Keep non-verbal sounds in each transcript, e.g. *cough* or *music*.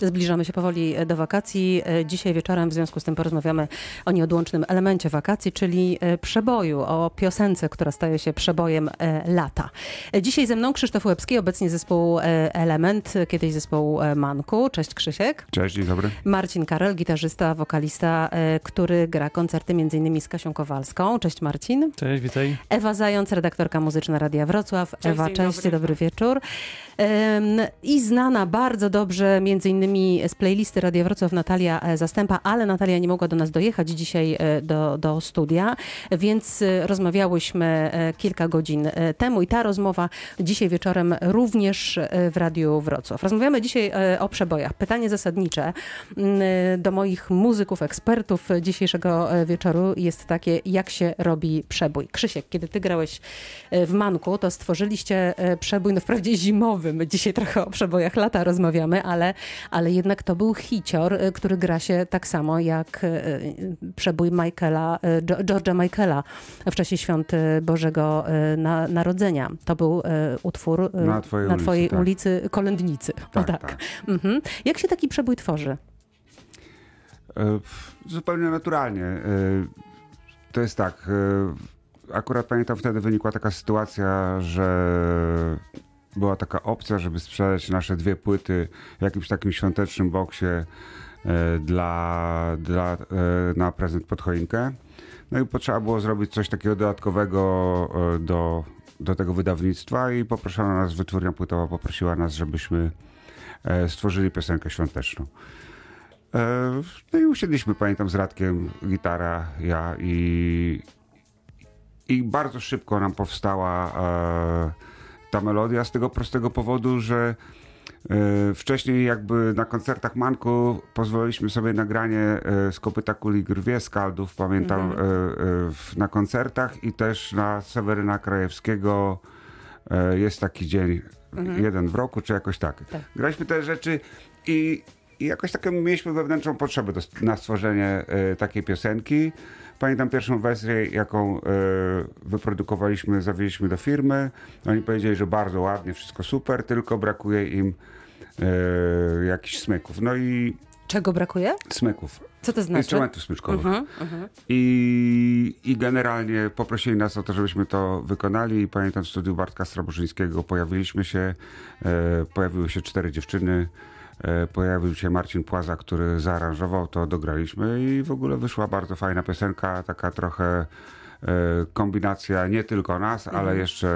Zbliżamy się powoli do wakacji. Dzisiaj wieczorem w związku z tym porozmawiamy o nieodłącznym elemencie wakacji, czyli e, przeboju, o piosence, która staje się przebojem e, lata. Dzisiaj ze mną Krzysztof Łebski, obecnie zespół e, Element, kiedyś zespół Manku. Cześć Krzysiek. Cześć, dzień dobry. Marcin Karel, gitarzysta, wokalista, który gra koncerty m.in. z Kasią Kowalską. Cześć Marcin. Cześć, witaj. Ewa Zając, redaktorka muzyczna Radia Wrocław. Cześć, Ewa, dzień cześć, dobry. dobry wieczór. I znana bardzo dobrze między innymi z playlisty Radia Wrocław Natalia e, Zastępa, ale Natalia nie mogła do nas dojechać dzisiaj e, do, do studia, więc e, rozmawiałyśmy kilka godzin temu i ta rozmowa dzisiaj wieczorem również w Radiu Wrocław. Rozmawiamy dzisiaj o przebojach. Pytanie zasadnicze mm, do moich muzyków, ekspertów dzisiejszego wieczoru jest takie, jak się robi przebój. Krzysiek, kiedy ty grałeś w Manku, to stworzyliście przebój, no wprawdzie zimowy, my dzisiaj trochę o przebojach lata rozmawiamy, ale, ale jednak to był hicior, y, który gra się tak samo jak y, przebój Michaela, y, George'a Michaela w czasie świąt Bożego Narodzenia. To był utwór na twojej, na ulicy, twojej tak. ulicy Kolędnicy. Tak, o, tak. tak. Mhm. Jak się taki przebój tworzy? E, Zupełnie naturalnie. E, To jest tak. e, Akurat pamiętam wtedy wynikła taka sytuacja, że była taka opcja, żeby sprzedać nasze dwie płyty w jakimś takim świątecznym boksie e, dla, dla, e, na prezent pod choinkę. No i potrzeba było zrobić coś takiego dodatkowego e, do, do tego wydawnictwa i poproszono nas, wytwórnia płytowa poprosiła nas, żebyśmy stworzyli piosenkę świąteczną. No i usiedliśmy, pamiętam, z Radkiem, gitara, ja i, i bardzo szybko nam powstała ta melodia z tego prostego powodu, że e, wcześniej jakby na koncertach Manku pozwoliliśmy sobie nagranie e, z kopyta kuli grwie skaldów, pamiętam, e, w- na koncertach i też na Seweryna Krajewskiego jest taki dzień, jeden w roku, czy jakoś tak. Tak. Graliśmy te rzeczy i, i jakoś taką mieliśmy wewnętrzną potrzebę do, na stworzenie takiej piosenki. Pamiętam pierwszą wersję, jaką e, wyprodukowaliśmy, zawieźliśmy do firmy. Oni powiedzieli, że bardzo ładnie, wszystko super, tylko brakuje im e, jakichś smyków. No i Czego brakuje? smyków, Co to znaczy? instrumentów smyczkowych. Mhm, mhm. I, I generalnie poprosili nas o to, żebyśmy to wykonali. I pamiętam w studiu Bartka Strabożyńskiego pojawiliśmy się, e, pojawiły się cztery dziewczyny, pojawił się Marcin Płaza, który zaaranżował to, dograliśmy i w ogóle wyszła bardzo fajna piosenka, taka trochę e, kombinacja nie tylko nas, ale jeszcze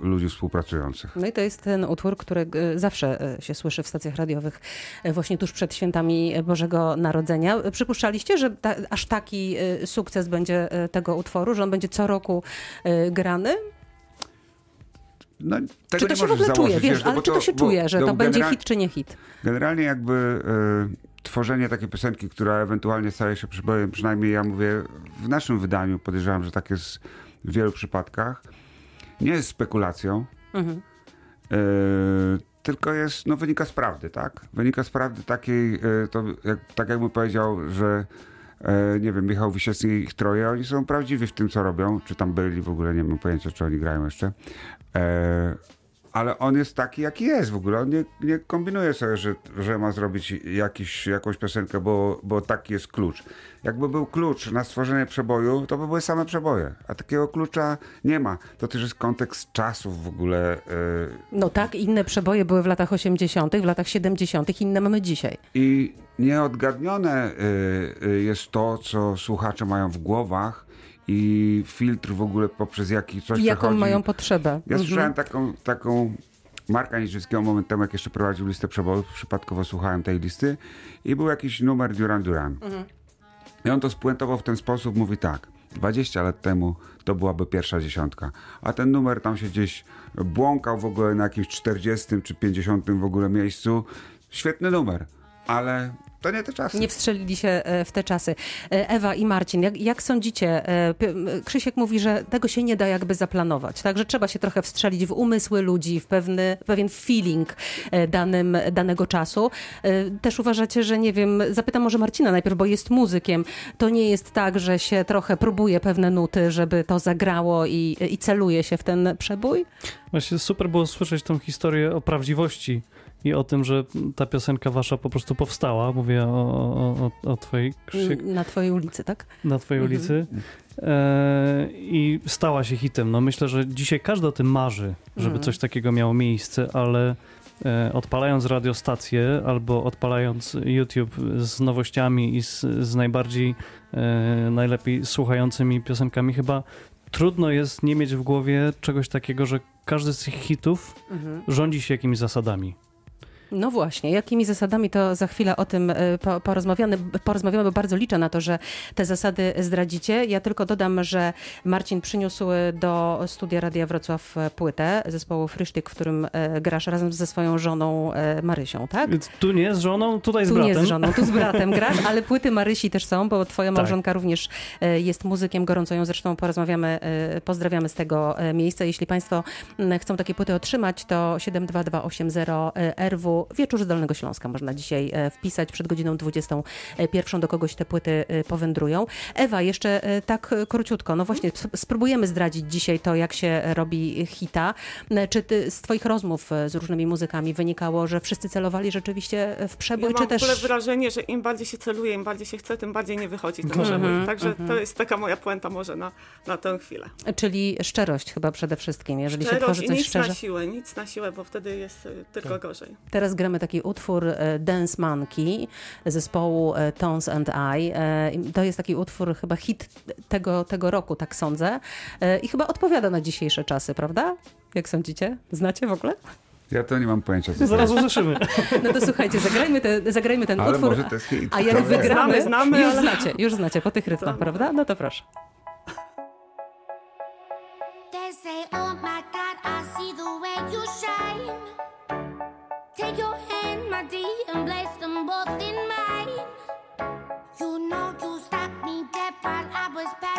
e, ludzi współpracujących. No i to jest ten utwór, który e, zawsze e, się słyszy w stacjach radiowych e, właśnie tuż przed świętami Bożego Narodzenia. E, Przypuszczaliście, że ta, aż taki e, sukces będzie e, tego utworu, że on będzie co roku e, grany? No, Czy to się w ogóle czuje, wiesz, ale czy to się bo- czuje, że no to będzie hit czy nie hit? Generalnie jakby e, tworzenie takiej piosenki, która ewentualnie staje się przebojem, przynajmniej ja mówię w naszym wydaniu, podejrzewam, że tak jest w wielu przypadkach, nie jest spekulacją, Mhm. e, tylko jest, no wynika z prawdy, tak? Wynika z prawdy takiej, e, to jak, tak jakbym powiedział, że nie wiem, Michał Wisiecki i ich troje, oni są prawdziwi w tym, co robią, czy tam byli, w ogóle nie mam pojęcia, czy oni grają jeszcze. E, ale on jest taki, jaki jest w ogóle. On nie, nie kombinuje sobie, że, że ma zrobić jakiś, jakąś piosenkę, bo, bo taki jest klucz. Jakby był klucz na stworzenie przeboju, to by były same przeboje. A takiego klucza nie ma. To też jest kontekst czasów w ogóle. e, No tak, inne przeboje były w latach 80., w latach 70., inne mamy dzisiaj. I nieodgadnione y, y, jest to, co słuchacze mają w głowach i filtr w ogóle poprzez jaki coś jaką przechodzi. mają potrzebę. Ja Mhm. słyszałem taką, taką Marka Niczyckiego moment temu, jak jeszcze prowadził listę przebojów, przypadkowo słuchałem tej listy i był jakiś numer Duran Duran. I on to spuentował w ten sposób, mówi tak, 20 lat temu to byłaby pierwsza dziesiątka, a ten numer tam się gdzieś błąkał w ogóle na jakimś 40 czy 50 w ogóle miejscu. Świetny numer, ale to nie te czasy. Nie wstrzelili się e, w te czasy. E, Ewa i Marcin, jak, jak sądzicie? e, Krzysiek mówi, że tego się nie da jakby zaplanować, tak? Że trzeba się trochę wstrzelić w umysły ludzi, w pewny, pewien feeling danym, danego czasu. Też uważacie, że nie wiem, zapytam może Marcina najpierw, bo jest muzykiem. To nie jest tak, że się trochę próbuje pewne nuty, żeby to zagrało i, i celuje się w ten przebój? Właśnie super było słyszeć tą historię o prawdziwości i o tym, że ta piosenka wasza po prostu powstała. Mówię o, o, o, o twojej Krzysiek, Na twojej ulicy, tak? na twojej Mhm. ulicy. E, I stała się hitem. No myślę, że dzisiaj każdy o tym marzy, żeby Mhm. coś takiego miało miejsce, ale e, odpalając radiostację albo odpalając YouTube z nowościami i z, z najbardziej e, najlepiej słuchającymi piosenkami, chyba trudno jest nie mieć w głowie czegoś takiego, że każdy z tych hitów Mhm. rządzi się jakimiś zasadami. No właśnie, jakimi zasadami to za chwilę o tym e, po, porozmawiamy, porozmawiamy, bo bardzo liczę na to, że te zasady zdradzicie. Ja tylko dodam, że Marcin przyniósł do studia Radia Wrocław płytę zespołu Frysztyk, w którym e, grasz razem ze swoją żoną e, Marysią, tak? Więc tu nie z żoną, tutaj z Tu bratem. nie z żoną, tu z bratem *laughs* grasz, ale płyty Marysi też są, bo twoja Tak. małżonka również e, jest muzykiem, gorąco ją zresztą porozmawiamy, e, pozdrawiamy z tego e, miejsca. Jeśli państwo chcą takie płyty otrzymać, to 72280 RW Wieczór z Dolnego Śląska można dzisiaj e, wpisać. Przed godziną 21 do kogoś te płyty e, powędrują. Ewa, jeszcze e, tak e, króciutko, no właśnie sp- spróbujemy zdradzić dzisiaj to, jak się robi hita. E, Czy ty z twoich rozmów e, z różnymi muzykami wynikało, że wszyscy celowali rzeczywiście w Ja przebój, mam czy w ogóle też... wrażenie, że im bardziej się celuje, im bardziej się chce, tym bardziej nie wychodzi ten przebój. Także mhm. to jest taka moja puenta może na, na tę chwilę. Czyli szczerość chyba przede wszystkim, jeżeli się Szczerość tworzy i coś nic szczerze. na siłę, nic na siłę, bo wtedy jest tylko Tak. gorzej. Teraz gramy taki utwór e, Dance Monkey zespołu e, Tones and I. E, i To jest taki utwór, chyba hit tego, tego roku, tak sądzę. I chyba odpowiada na dzisiejsze czasy, prawda? Jak sądzicie? Znacie w ogóle? Ja to nie mam pojęcia. co Zaraz usłyszymy. *laughs* No to słuchajcie, zagrajmy, te, zagrajmy ten Ale utwór. może to jest hit. A jak wygramy, Znamy, znamy, już ale- znacie, już znacie po tych rytmach, prawda? No to proszę. They say, oh my God, I see the way you shine. Take your hand, my dear, and place them both in mine. You know you stopped me dead while I was passing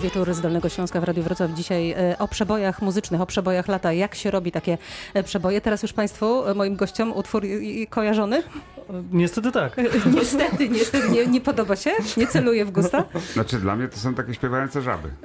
wieczór z Dolnego Śląska w Radiu Wrocław. Dzisiaj e, o przebojach muzycznych, o przebojach lata. Jak się robi takie e, przeboje? Teraz już Państwu, e, moim gościom, utwór kojarzony? Niestety tak. *laughs* niestety, niestety, nie, nie podoba się? Nie celuje w gusta? Znaczy dla mnie to są takie śpiewające żaby. *laughs*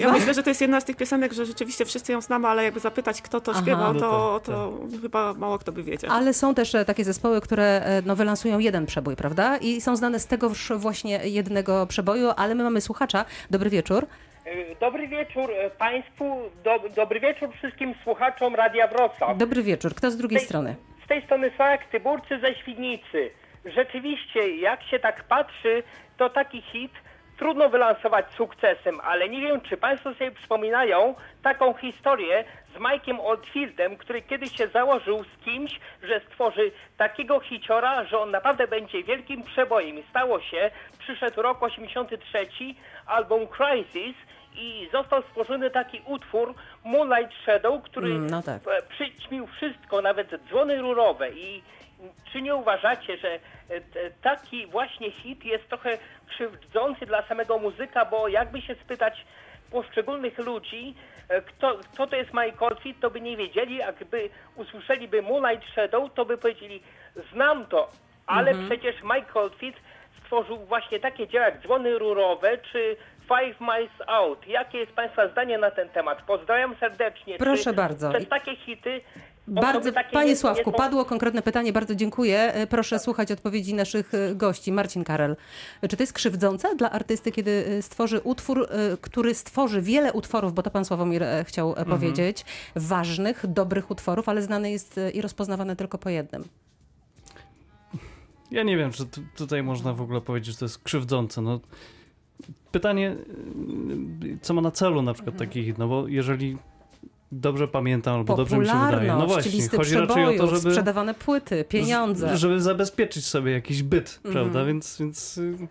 Ja myślę, że to jest jedna z tych piosenek, że rzeczywiście wszyscy ją znamy, ale jakby zapytać, kto to Aha. śpiewał, No to, tak, to chyba mało kto by wiedział. Ale są też takie zespoły, które no, wylansują jeden przebój, prawda? I są znane z tegoż właśnie jednego przeboju, ale my mamy słuchacza. Dobry wieczór. E, Dobry wieczór e, Państwu, do, dobry wieczór wszystkim słuchaczom Radia Wrocław. Dobry wieczór. Kto z drugiej tej- strony? Z tej strony Sławek Tyburcy ze Świdnicy. Rzeczywiście, jak się tak patrzy, to taki hit trudno wylansować sukcesem, ale nie wiem, czy Państwo sobie przypominają taką historię z Mike'iem Oldfieldem, który kiedyś się założył z kimś, że stworzy takiego hiciora, że on naprawdę będzie wielkim przebojem. I stało się, przyszedł rok 83, album Crisis i został stworzony taki utwór Moonlight Shadow, który Mm, no tak. e, przyćmił wszystko, nawet dzwony rurowe. I czy nie uważacie, że e, taki właśnie hit jest trochę krzywdzący dla samego muzyka, bo jakby się spytać poszczególnych ludzi, e, kto, kto to jest Mike Oldfield, to by nie wiedzieli, jakby usłyszeliby Moonlight Shadow, to by powiedzieli, znam to, ale przecież Mike Oldfield stworzył właśnie takie dzieła jak dzwony rurowe czy Five Miles Out. Jakie jest Państwa zdanie na ten temat? Pozdrawiam serdecznie. Proszę Czy bardzo. Przez takie hity Bardzo, Panie nie- nie Sławku, są- padło konkretne pytanie, bardzo dziękuję. E, Proszę słuchać odpowiedzi naszych e, gości. Marcin Karel, czy to jest krzywdzące dla artysty, kiedy e, stworzy utwór, e, który stworzy wiele utworów, bo to pan Sławomir e, chciał e, powiedzieć, ważnych, dobrych utworów, ale znany jest e, i rozpoznawany tylko po jednym. Ja nie wiem, czy tu, tutaj można w ogóle powiedzieć, że to jest krzywdzące. No, pytanie, co ma na celu na przykład taki hit, no bo jeżeli dobrze pamiętam, albo dobrze mi się wydaje, no właśnie, chodzi raczej o to, żeby, sprzedawane płyty, pieniądze. żeby zabezpieczyć sobie jakiś byt, Mhm. prawda, więc, więc y,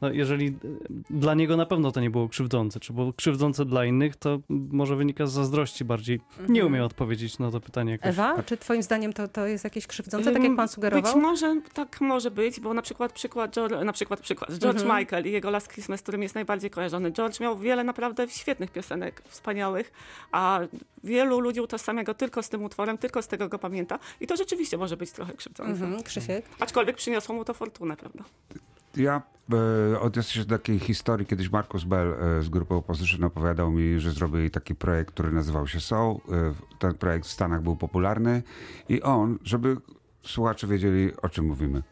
no, jeżeli y, dla niego na pewno to nie było krzywdzące, czy było krzywdzące dla innych, to może wynika z zazdrości bardziej. Nie umiem odpowiedzieć na to pytanie jakoś. Mhm. Ewa, czy twoim zdaniem to, to jest jakieś krzywdzące, tak jak pan sugerował? Być może tak może być, bo na przykład przykład, George, na przykład przykład George Mhm. Michael i jego Last Christmas, którym jest najbardziej kojarzony. George miał wiele naprawdę świetnych piosenek, wspaniałych, a wielu ludzi utożsamia go tylko z tym utworem, tylko z tego go pamięta i to rzeczywiście może być trochę krzywdzące. Mhm, Krzysiek? Aczkolwiek przyniosło mu to fortunę, prawda? Ja e, odniosę się do takiej historii. Kiedyś Markus Bell e, z grupy Opposition opowiadał mi, że zrobili taki projekt, który nazywał się Soul. E, ten projekt w Stanach był popularny i on, żeby słuchacze wiedzieli, o czym mówimy.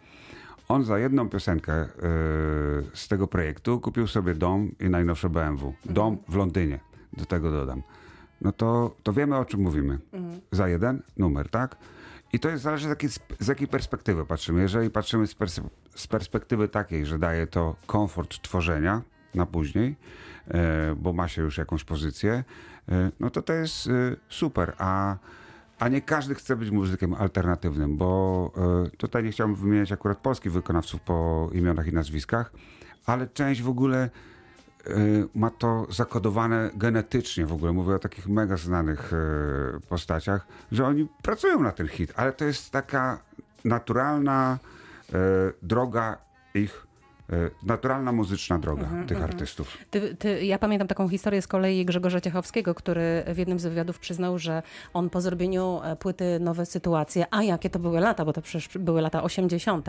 On za jedną piosenkę z tego projektu kupił sobie dom i najnowsze BMW. Dom w Londynie, do tego dodam. No to, to wiemy, o czym mówimy. Za jeden numer, tak? I to jest zależy z jakiej, z jakiej perspektywy patrzymy. Jeżeli patrzymy z, z perspektywy takiej, że daje to komfort tworzenia na później, e, bo ma się już jakąś pozycję, e, no to to jest e, super. A, a nie każdy chce być muzykiem alternatywnym, bo tutaj nie chciałbym wymieniać akurat polskich wykonawców po imionach i nazwiskach, ale część w ogóle ma to zakodowane genetycznie w ogóle. Mówię o takich mega znanych postaciach, że oni pracują na ten hit, ale to jest taka naturalna droga ich, naturalna muzyczna droga tych artystów. Ty, ty, ja pamiętam taką historię z kolei Grzegorza Ciechowskiego, który w jednym z wywiadów przyznał, że on po zrobieniu e, płyty Nowe Sytuacje, a jakie to były lata, bo to przecież były lata 80.,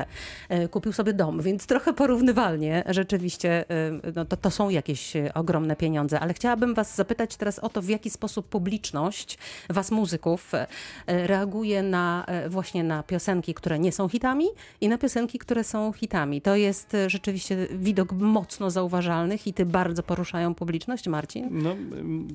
e, kupił sobie dom, więc trochę porównywalnie rzeczywiście e, no to, to są jakieś e, ogromne pieniądze. Ale chciałabym was zapytać teraz o to, w jaki sposób publiczność, was muzyków, e, reaguje na e, właśnie na piosenki, które nie są hitami i na piosenki, które są hitami. To jest e, rzeczywiście widok mocno zauważalny. Hity bardzo poruszają publiczność, Marcin. No,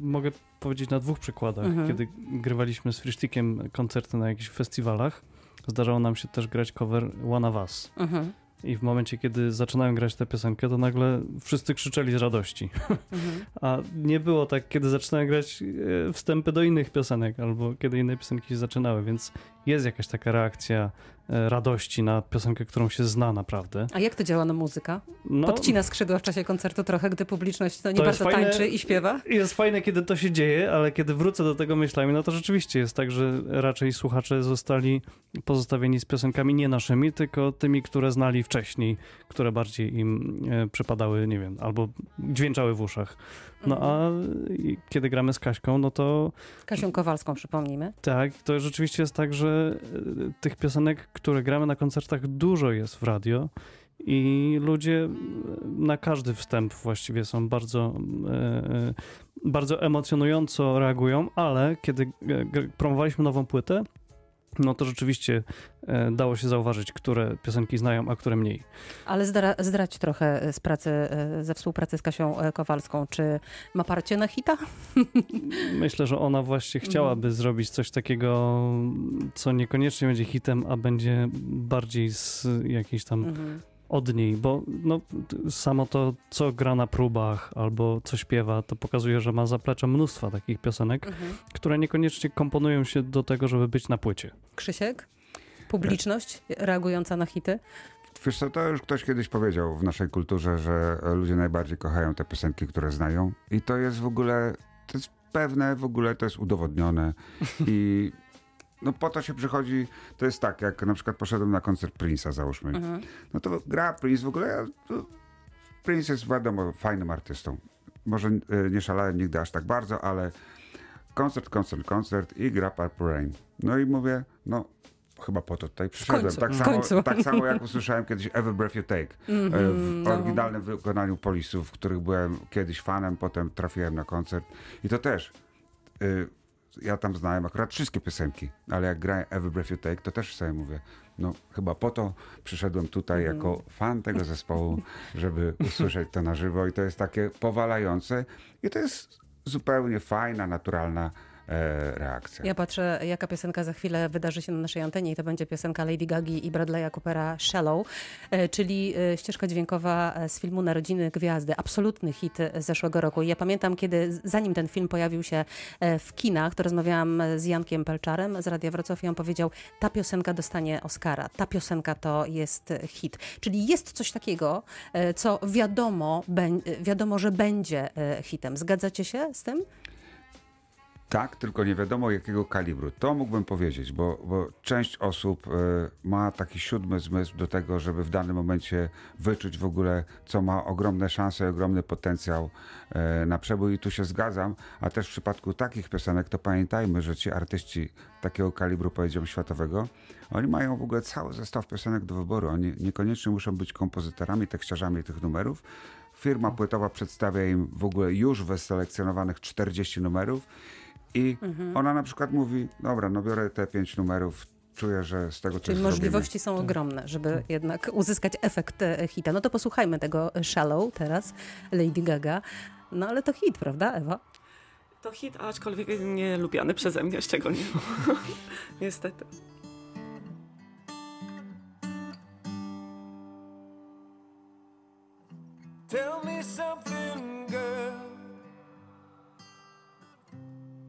mogę powiedzieć na dwóch przykładach. Mhm. Kiedy grywaliśmy z Frisztikiem koncerty na jakichś festiwalach, zdarzało nam się też grać cover One of Us. Mhm. I w momencie, kiedy zaczynałem grać tę piosenkę, to nagle wszyscy krzyczeli z radości. Mhm. *laughs* A nie było tak, kiedy zaczynałem grać e, wstępy do innych piosenek, albo kiedy inne piosenki się zaczynały, więc jest jakaś taka reakcja radości na piosenkę, którą się zna naprawdę. A jak to działa na muzyka? No, Podcina skrzydła w czasie koncertu trochę, gdy publiczność to nie bardzo fajne- tańczy i śpiewa? Jest fajne, kiedy to się dzieje, ale kiedy wrócę do tego myślami, no to rzeczywiście jest tak, że raczej słuchacze zostali pozostawieni z piosenkami nie naszymi, tylko tymi, które znali wcześniej, które bardziej im e, przypadały, nie wiem, albo dźwięczały w uszach. No a i kiedy gramy z Kaśką, no to Kasią Kowalską przypomnijmy. tak, to rzeczywiście jest tak, że e, tych piosenek, które gramy na koncertach, dużo jest w radio. I ludzie na każdy wstęp właściwie są bardzo, e, e, bardzo emocjonująco reagują, ale kiedy e, promowaliśmy nową płytę, no to rzeczywiście e, dało się zauważyć, które piosenki znają, a które mniej. Ale zdra, zdrać trochę z pracy, e, ze współpracy z Kasią e, Kowalską. Czy ma parcie na hita? *laughs* Myślę, że ona właśnie chciałaby zrobić coś takiego, co niekoniecznie będzie hitem, a będzie bardziej z jakiejś tam Mhm. Od niej, bo no, samo to, co gra na próbach albo co śpiewa, to pokazuje, że ma zaplecze mnóstwa takich piosenek, Mhm. które niekoniecznie komponują się do tego, żeby być na płycie. Krzysiek? Publiczność reagująca na hity? Wiesz co, to już ktoś kiedyś powiedział w naszej kulturze, że ludzie najbardziej kochają te piosenki, które znają i to jest w ogóle, to jest pewne, w ogóle to jest udowodnione i no po to się przychodzi, to jest tak, jak na przykład poszedłem na koncert Prince'a, załóżmy, Mhm. no to gra Prince w ogóle, Prince jest wiadomo fajnym artystą. Może e, nie szalałem nigdy aż tak bardzo, ale koncert, koncert, koncert i gra Purple Rain. No i mówię, no chyba po to tutaj przyszedłem. końcu, tak, samo, tak samo jak usłyszałem kiedyś Every Breath You Take e, Mhm, w no. oryginalnym wykonaniu Polisów, których byłem kiedyś fanem, potem trafiłem na koncert i to też y, ja tam znałem akurat wszystkie piosenki, ale jak grałem Every Breath You Take, to też sobie mówię, no chyba po to przyszedłem tutaj Mhm. jako fan tego zespołu, żeby usłyszeć to na żywo i to jest takie powalające i to jest zupełnie fajna, naturalna reakcja. Ja patrzę, jaka piosenka za chwilę wydarzy się na naszej antenie i to będzie piosenka Lady Gagi i Bradley'a Coopera Shallow, e, czyli e, ścieżka dźwiękowa e, z filmu Narodziny Gwiazdy. Absolutny hit e, zeszłego roku. Ja pamiętam, kiedy zanim ten film pojawił się e, w kinach, to rozmawiałam z Jankiem Pelczarem z Radia Wrocław i on powiedział, ta piosenka dostanie Oscara, ta piosenka to jest e, hit. Czyli jest coś takiego, e, co wiadomo, e, wiadomo że będzie e, hitem. Zgadzacie się z tym? Tak, tylko nie wiadomo jakiego kalibru. To mógłbym powiedzieć, bo, bo część osób e, ma taki siódmy zmysł do tego, żeby w danym momencie wyczuć w ogóle, co ma ogromne szanse, ogromny potencjał e, na przebój i tu się zgadzam, a też w przypadku takich piosenek to pamiętajmy, że ci artyści takiego kalibru, powiedziałem, światowego, oni mają w ogóle cały zestaw piosenek do wyboru. Oni niekoniecznie muszą być kompozytorami, tekściarzami tych numerów. Firma płytowa przedstawia im w ogóle już wyselekcjonowanych 40 numerów i Mhm. ona na przykład mówi, dobra, no biorę te pięć numerów, czuję, że z tego coś Czyli zrobimy. możliwości są ogromne, żeby jednak uzyskać efekt e, hita. No to posłuchajmy tego Shallow teraz, Lady Gaga. No ale to hit, prawda, Ewa? To hit, aczkolwiek nie lubiany przeze mnie szczególnie. *laughs* Niestety. Tell me something,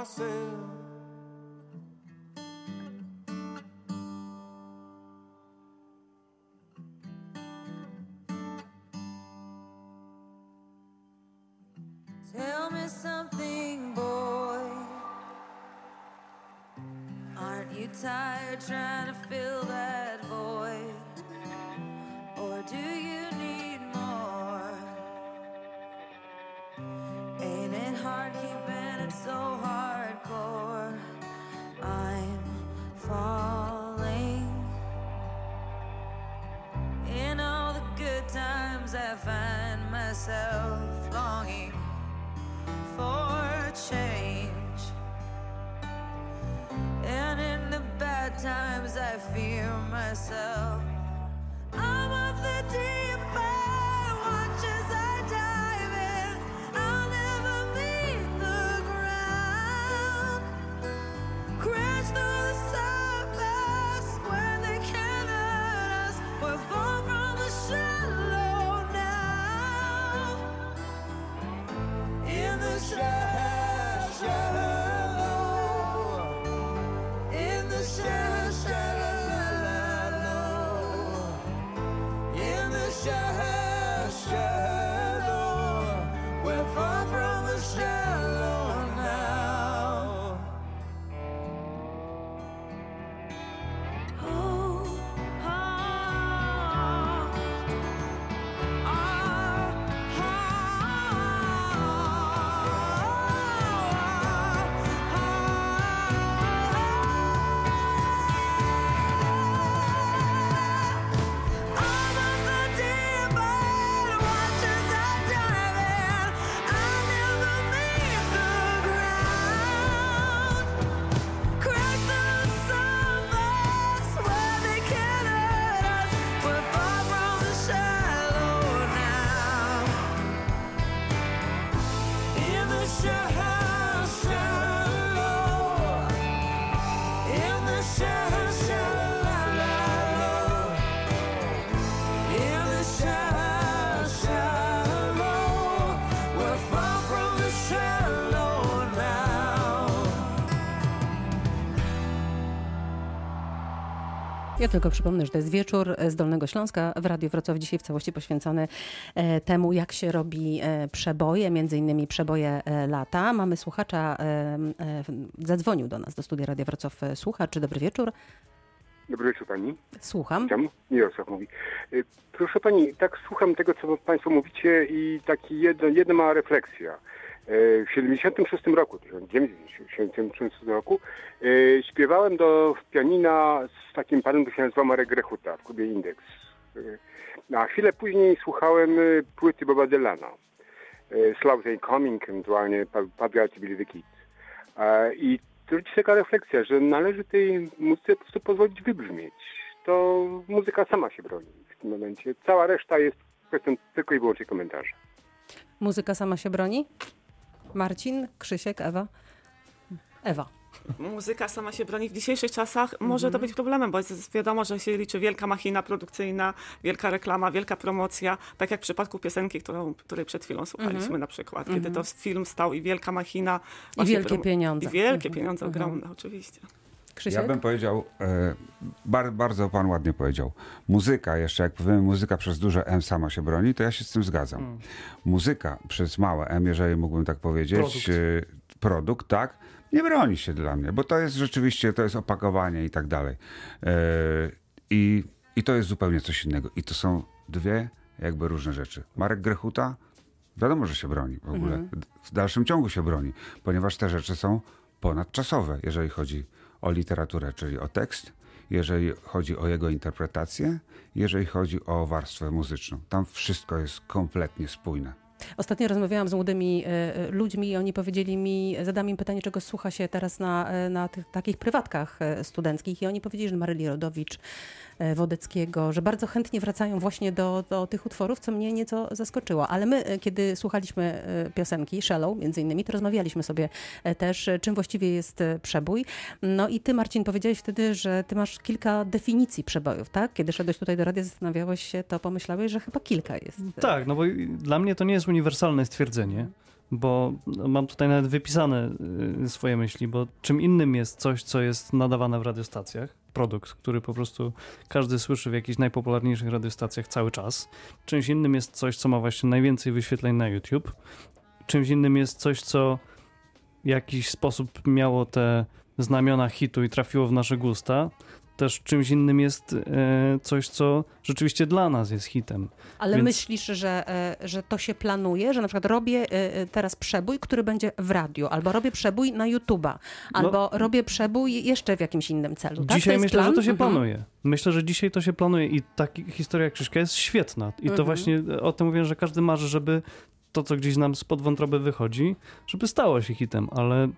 Myself. Tell me something, boy. Aren't you tired trying to fill that void? Or do you need more? Ain't it hard keeping it so myself. Tylko przypomnę, że to jest wieczór z Dolnego Śląska w Radiu Wrocław, dzisiaj w całości poświęcony e, temu, jak się robi e, przeboje, między innymi przeboje e, lata. Mamy słuchacza, e, e, zadzwonił do nas do studia Radia Wrocław e, słuchacz. Dobry wieczór, Dobry wieczór pani. słucham. Witam. Mirosław mówi. Proszę pani, tak słucham tego, co państwo mówicie i taki jedna, jedna mała refleksja. Y, W 76 roku, 1976 roku y, śpiewałem do pianina z takim panem, który się nazywa Marek Grechuta w klubie Indeks. Y, A chwilę później słuchałem płyty Boba Dylana. Slow They Coming, ewentualnie Patriot Billy the Kid. E, I to jest taka refleksja, że należy tej muzyce po prostu pozwolić wybrzmieć. To muzyka sama się broni w tym momencie. Cała reszta jest kwestią tylko i wyłącznie komentarza. Muzyka sama się broni? Marcin, Krzysiek, Ewa? Ewa. Muzyka sama się broni w dzisiejszych czasach. Może to być problemem, bo jest wiadomo, że się liczy wielka machina produkcyjna, wielka reklama, wielka promocja. Tak jak w przypadku piosenki, którą, której przed chwilą słuchaliśmy na przykład. Kiedy to film stał i wielka machina. właśnie wielkie pieniądze. I wielkie Mhm, pieniądze, mhm. ogromne oczywiście. Krzysiek? Ja bym powiedział, e, bar, bardzo pan ładnie powiedział, muzyka, jeszcze jak powiemy muzyka przez duże M sama się broni, to ja się z tym zgadzam. Muzyka przez małe M, jeżeli mógłbym tak powiedzieć, Produkt. e, produkt, tak, nie broni się dla mnie, bo to jest rzeczywiście, to jest opakowanie i tak dalej. E, I, I to jest zupełnie coś innego. I to są dwie jakby różne rzeczy. Marek Grechuta, wiadomo, że się broni w ogóle. W dalszym ciągu się broni, ponieważ te rzeczy są ponadczasowe, jeżeli chodzi o literaturę, czyli o tekst, jeżeli chodzi o jego interpretację, jeżeli chodzi o warstwę muzyczną. Tam wszystko jest kompletnie spójne. Ostatnio rozmawiałam z młodymi e, e, ludźmi i oni powiedzieli mi, zadam im pytanie, czego słucha się teraz na, e, na tych takich prywatkach studenckich i oni powiedzieli, że Maryli Rodowicz, Wodeckiego, że bardzo chętnie wracają właśnie do, do tych utworów, co mnie nieco zaskoczyło. Ale my, e, kiedy słuchaliśmy e, piosenki Shallow między innymi, to rozmawialiśmy sobie e, też, e, czym właściwie jest e, przebój. No i ty, Marcin, powiedziałeś wtedy, że ty masz kilka definicji przebojów, tak? Kiedy szedłeś tutaj do radia, zastanawiałeś się, to pomyślałeś, że chyba kilka jest. Tak, no bo dla mnie to nie jest uniwersalne stwierdzenie, bo mam tutaj nawet wypisane swoje myśli, bo czym innym jest coś, co jest nadawane w radiostacjach, produkt, który po prostu każdy słyszy w jakichś najpopularniejszych radiostacjach cały czas. Czymś innym jest coś, co ma właśnie najwięcej wyświetleń na YouTube. Czymś innym jest coś, co w jakiś sposób miało te znamiona hitu i trafiło w nasze gusta. Też czymś innym jest e, coś, co rzeczywiście dla nas jest hitem. Ale Więc- myślisz, że, e, że to się planuje, że na przykład robię e, teraz przebój, który będzie w radiu, albo robię przebój na YouTube'a, albo robię przebój jeszcze w jakimś innym celu. Tak? Dzisiaj myślę, plan? że to się Mhm. planuje. Myślę, że dzisiaj to się planuje i taka historia Krzyśka jest świetna. I to Mhm. właśnie o tym mówię, że każdy marzy, żeby to, co gdzieś nam spod wątroby wychodzi, żeby stało się hitem, ale e,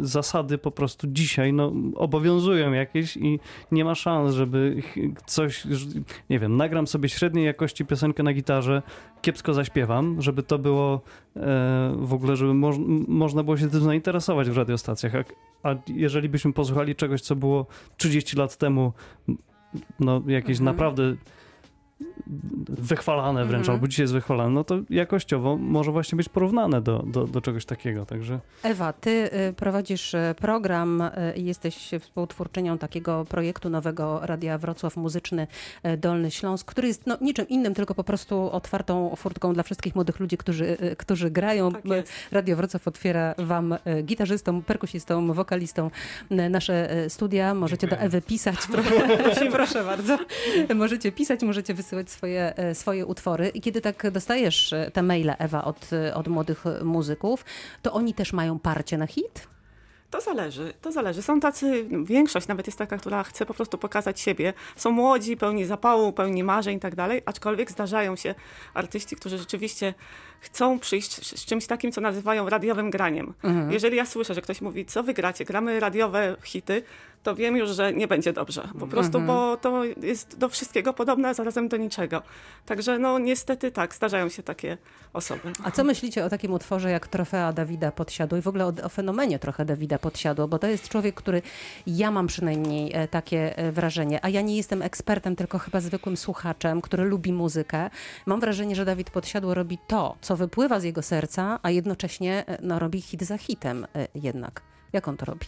zasady po prostu dzisiaj no, obowiązują jakieś i nie ma szans, żeby coś, nie wiem, nagram sobie średniej jakości piosenkę na gitarze, kiepsko zaśpiewam, żeby to było e, w ogóle, żeby moż, m- można było się tym zainteresować w radiostacjach. A, a jeżeli byśmy posłuchali czegoś, co było 30 lat temu, no jakieś Mhm. naprawdę wychwalane wręcz, Mhm. albo dzisiaj jest wychwalane, no to jakościowo może właśnie być porównane do, do, do czegoś takiego, także Ewa, ty y, prowadzisz y, program y, i jesteś współtwórczynią takiego projektu nowego Radia Wrocław Muzyczny Dolny Śląsk, który jest no, niczym innym, tylko po prostu otwartą furtką dla wszystkich młodych ludzi, którzy, którzy grają. Tak jest. Radio Wrocław otwiera wam gitarzystom, perkusistom, wokalistą y, nasze studia. Możecie do Ewy pisać. *laughs* Proszę, proszę bardzo. Możecie pisać, możecie wysyłać swoje, y, swoje utwory. I kiedy tak dostajesz y, te maile, Ewa, od, y, od młodych muzyków, to oni też mają parcie na hit? To zależy, to zależy. Są tacy, no, większość nawet jest taka, która chce po prostu pokazać siebie. Są młodzi, pełni zapału, pełni marzeń i tak dalej, aczkolwiek zdarzają się artyści, którzy rzeczywiście chcą przyjść z czymś takim, co nazywają radiowym graniem. Jeżeli ja słyszę, że ktoś mówi, co wy gracie, gramy radiowe hity, to wiem już, że nie będzie dobrze. Po prostu, bo to jest do wszystkiego podobne, a zarazem do niczego. Także no niestety tak, zdarzają się takie osoby. A co myślicie o takim utworze jak Trofea Dawida Podsiadło i w ogóle o, o fenomenie trochę Dawida Podsiadło, bo to jest człowiek, który, ja mam przynajmniej e, takie e, wrażenie, a ja nie jestem ekspertem, tylko chyba zwykłym słuchaczem, który lubi muzykę. Mam wrażenie, że Dawid Podsiadło robi to, co wypływa z jego serca, a jednocześnie e, no, robi hit za hitem e, jednak. Jak on to robi?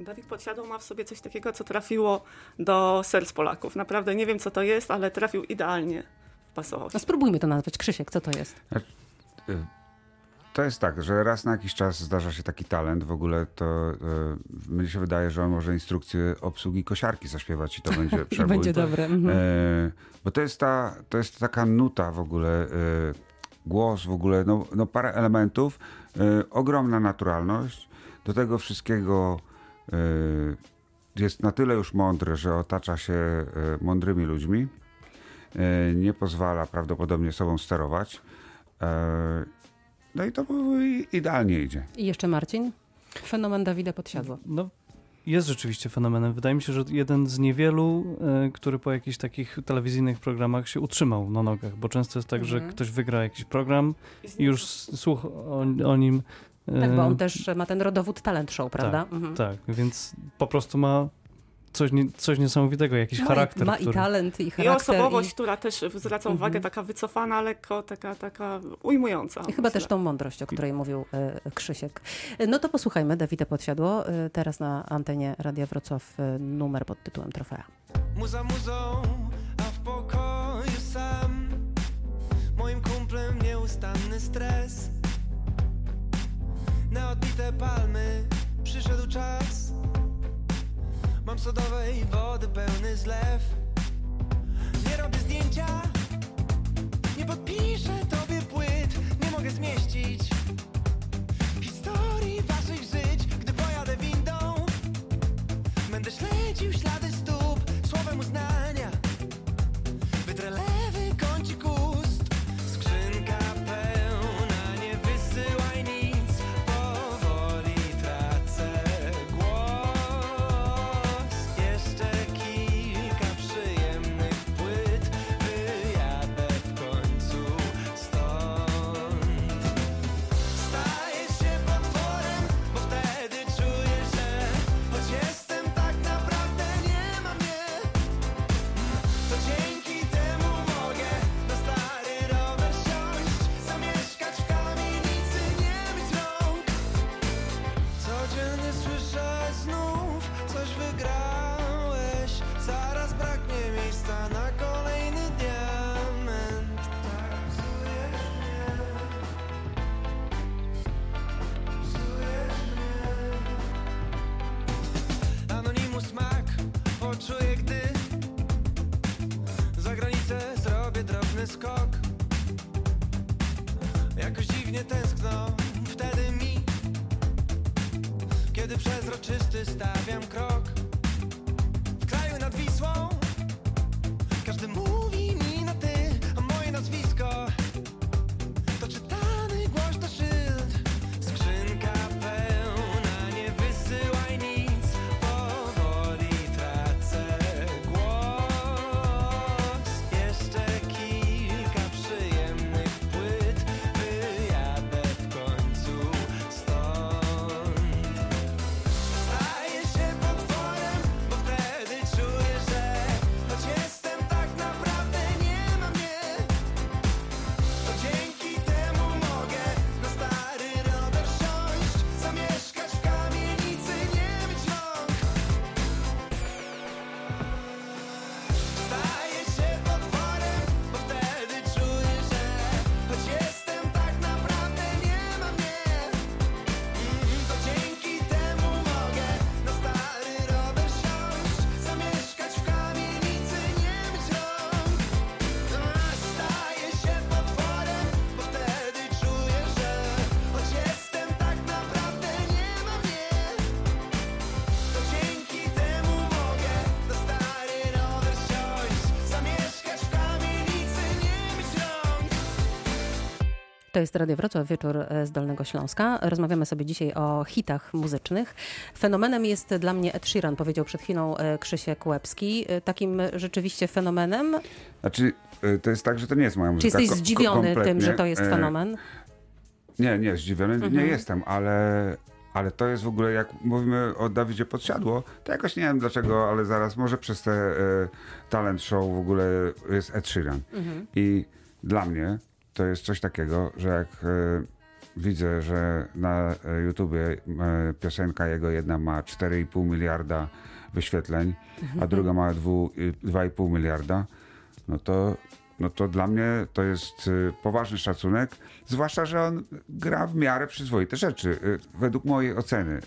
Dawid Podsiadło ma w sobie coś takiego, co trafiło do serc Polaków. Naprawdę nie wiem, co to jest, ale trafił idealnie. Wpasował się. No spróbujmy to nazwać. Krzysiek, co to jest? Y, To jest tak, że raz na jakiś czas zdarza się taki talent. W ogóle to y, mnie się wydaje, że on może instrukcję obsługi kosiarki zaśpiewać i to *laughs* będzie I przebój. będzie dobre. Mhm. E, bo to jest, ta, to jest taka nuta w ogóle, e, głos w ogóle, no, no parę elementów, e, ogromna naturalność. Do tego wszystkiego e, jest na tyle już mądry, że otacza się e, mądrymi ludźmi. Nie pozwala prawdopodobnie sobą sterować. No i to idealnie idzie. I jeszcze Marcin? Fenomen Dawida Podsiadło. no, jest rzeczywiście fenomenem. Wydaje mi się, że jeden z niewielu, e, który po jakichś takich telewizyjnych programach się utrzymał na nogach, bo często jest tak, że Mhm. ktoś wygra jakiś program i już słuch o, o nim. e, Tak, bo on też ma ten rodowód talent show, prawda? Mhm. Tak, więc po prostu ma coś, nie, coś niesamowitego, jakiś Ma, charakter. i, ma i który... talent, i I charakter. osobowość, i... która też zwraca Mhm. uwagę, taka wycofana, lekko, taka, taka ujmująca. I chyba myślę. też tą mądrość, o której mówił e, Krzysiek. No to posłuchajmy Dawida Podsiadło. E, teraz na antenie Radia Wrocław e, numer pod tytułem Trofea. Muza muzą, a w pokoju sam Moim kumplem nieustanny stres Na odbite palmy przyszedł czas Mam sodowej wody pełny zlew. Nie robię zdjęcia Nie podpiszę tobie płyt. Nie mogę zmieścić Historii waszych żyć. Gdy pojadę windą Będę śledził ślady To jest Radio Wrocław, wieczór e, z Dolnego Śląska. Rozmawiamy sobie dzisiaj o hitach muzycznych. Fenomenem jest dla mnie Ed Sheeran, powiedział przed chwilą e, Krzysiek Łebski. E, Takim rzeczywiście fenomenem. Znaczy, to jest tak, że to nie jest moja Czy muzyka. jesteś ko- ko- zdziwiony tym, kompletnie. że to jest fenomen? Nie, nie, zdziwiony Mhm. nie jestem, ale, ale to jest w ogóle, jak mówimy o Dawidzie Podsiadło, to jakoś nie wiem dlaczego, ale zaraz, może przez te e, talent show w ogóle jest Ed Sheeran. Mhm. I dla mnie to jest coś takiego, że jak e, widzę, że na e, YouTubie e, piosenka jego jedna ma 4,5 miliarda wyświetleń, Mhm. a druga ma dwu- y, 2,5 miliarda, no to, no to dla mnie to jest poważny szacunek, zwłaszcza, że on gra w miarę przyzwoite rzeczy, według mojej oceny.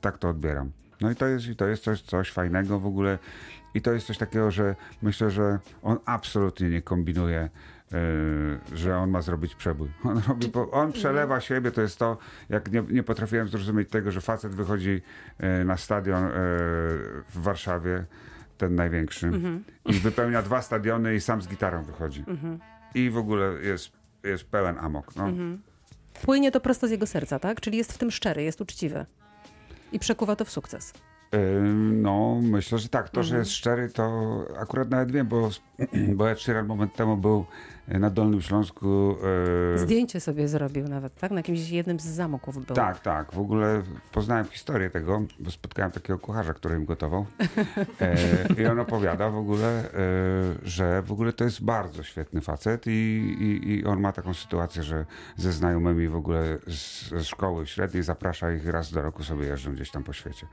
tak to odbieram. No i to jest, i to jest coś, coś fajnego w ogóle. I to jest coś takiego, że myślę, że on absolutnie nie kombinuje, y, że on ma zrobić przebój. *laughs* On, robi, on przelewa siebie, to jest to, jak nie, nie potrafiłem zrozumieć tego, że facet wychodzi y, na stadion y, w Warszawie, ten największy, i wypełnia dwa stadiony i sam z gitarą wychodzi. I w ogóle jest, jest pełen amok. No. Płynie to prosto z jego serca, tak? Czyli jest w tym szczery, jest uczciwy. I przekuwa to w sukces. No, myślę, że tak. To, że Mhm. jest szczery, to akurat nawet wiem, bo, *clears throat* bo Ed Sheeran moment temu był na Dolnym Śląsku. e, Zdjęcie sobie zrobił nawet, tak? Na jakimś jednym z zamoków był. Tak, tak. W ogóle poznałem historię tego, bo spotkałem takiego kucharza, który im gotował. E, I on opowiada w ogóle, e, że w ogóle to jest bardzo świetny facet i, i, i on ma taką sytuację, że ze znajomymi w ogóle z, ze szkoły średniej zaprasza ich raz do roku sobie jeżdżą gdzieś tam po świecie.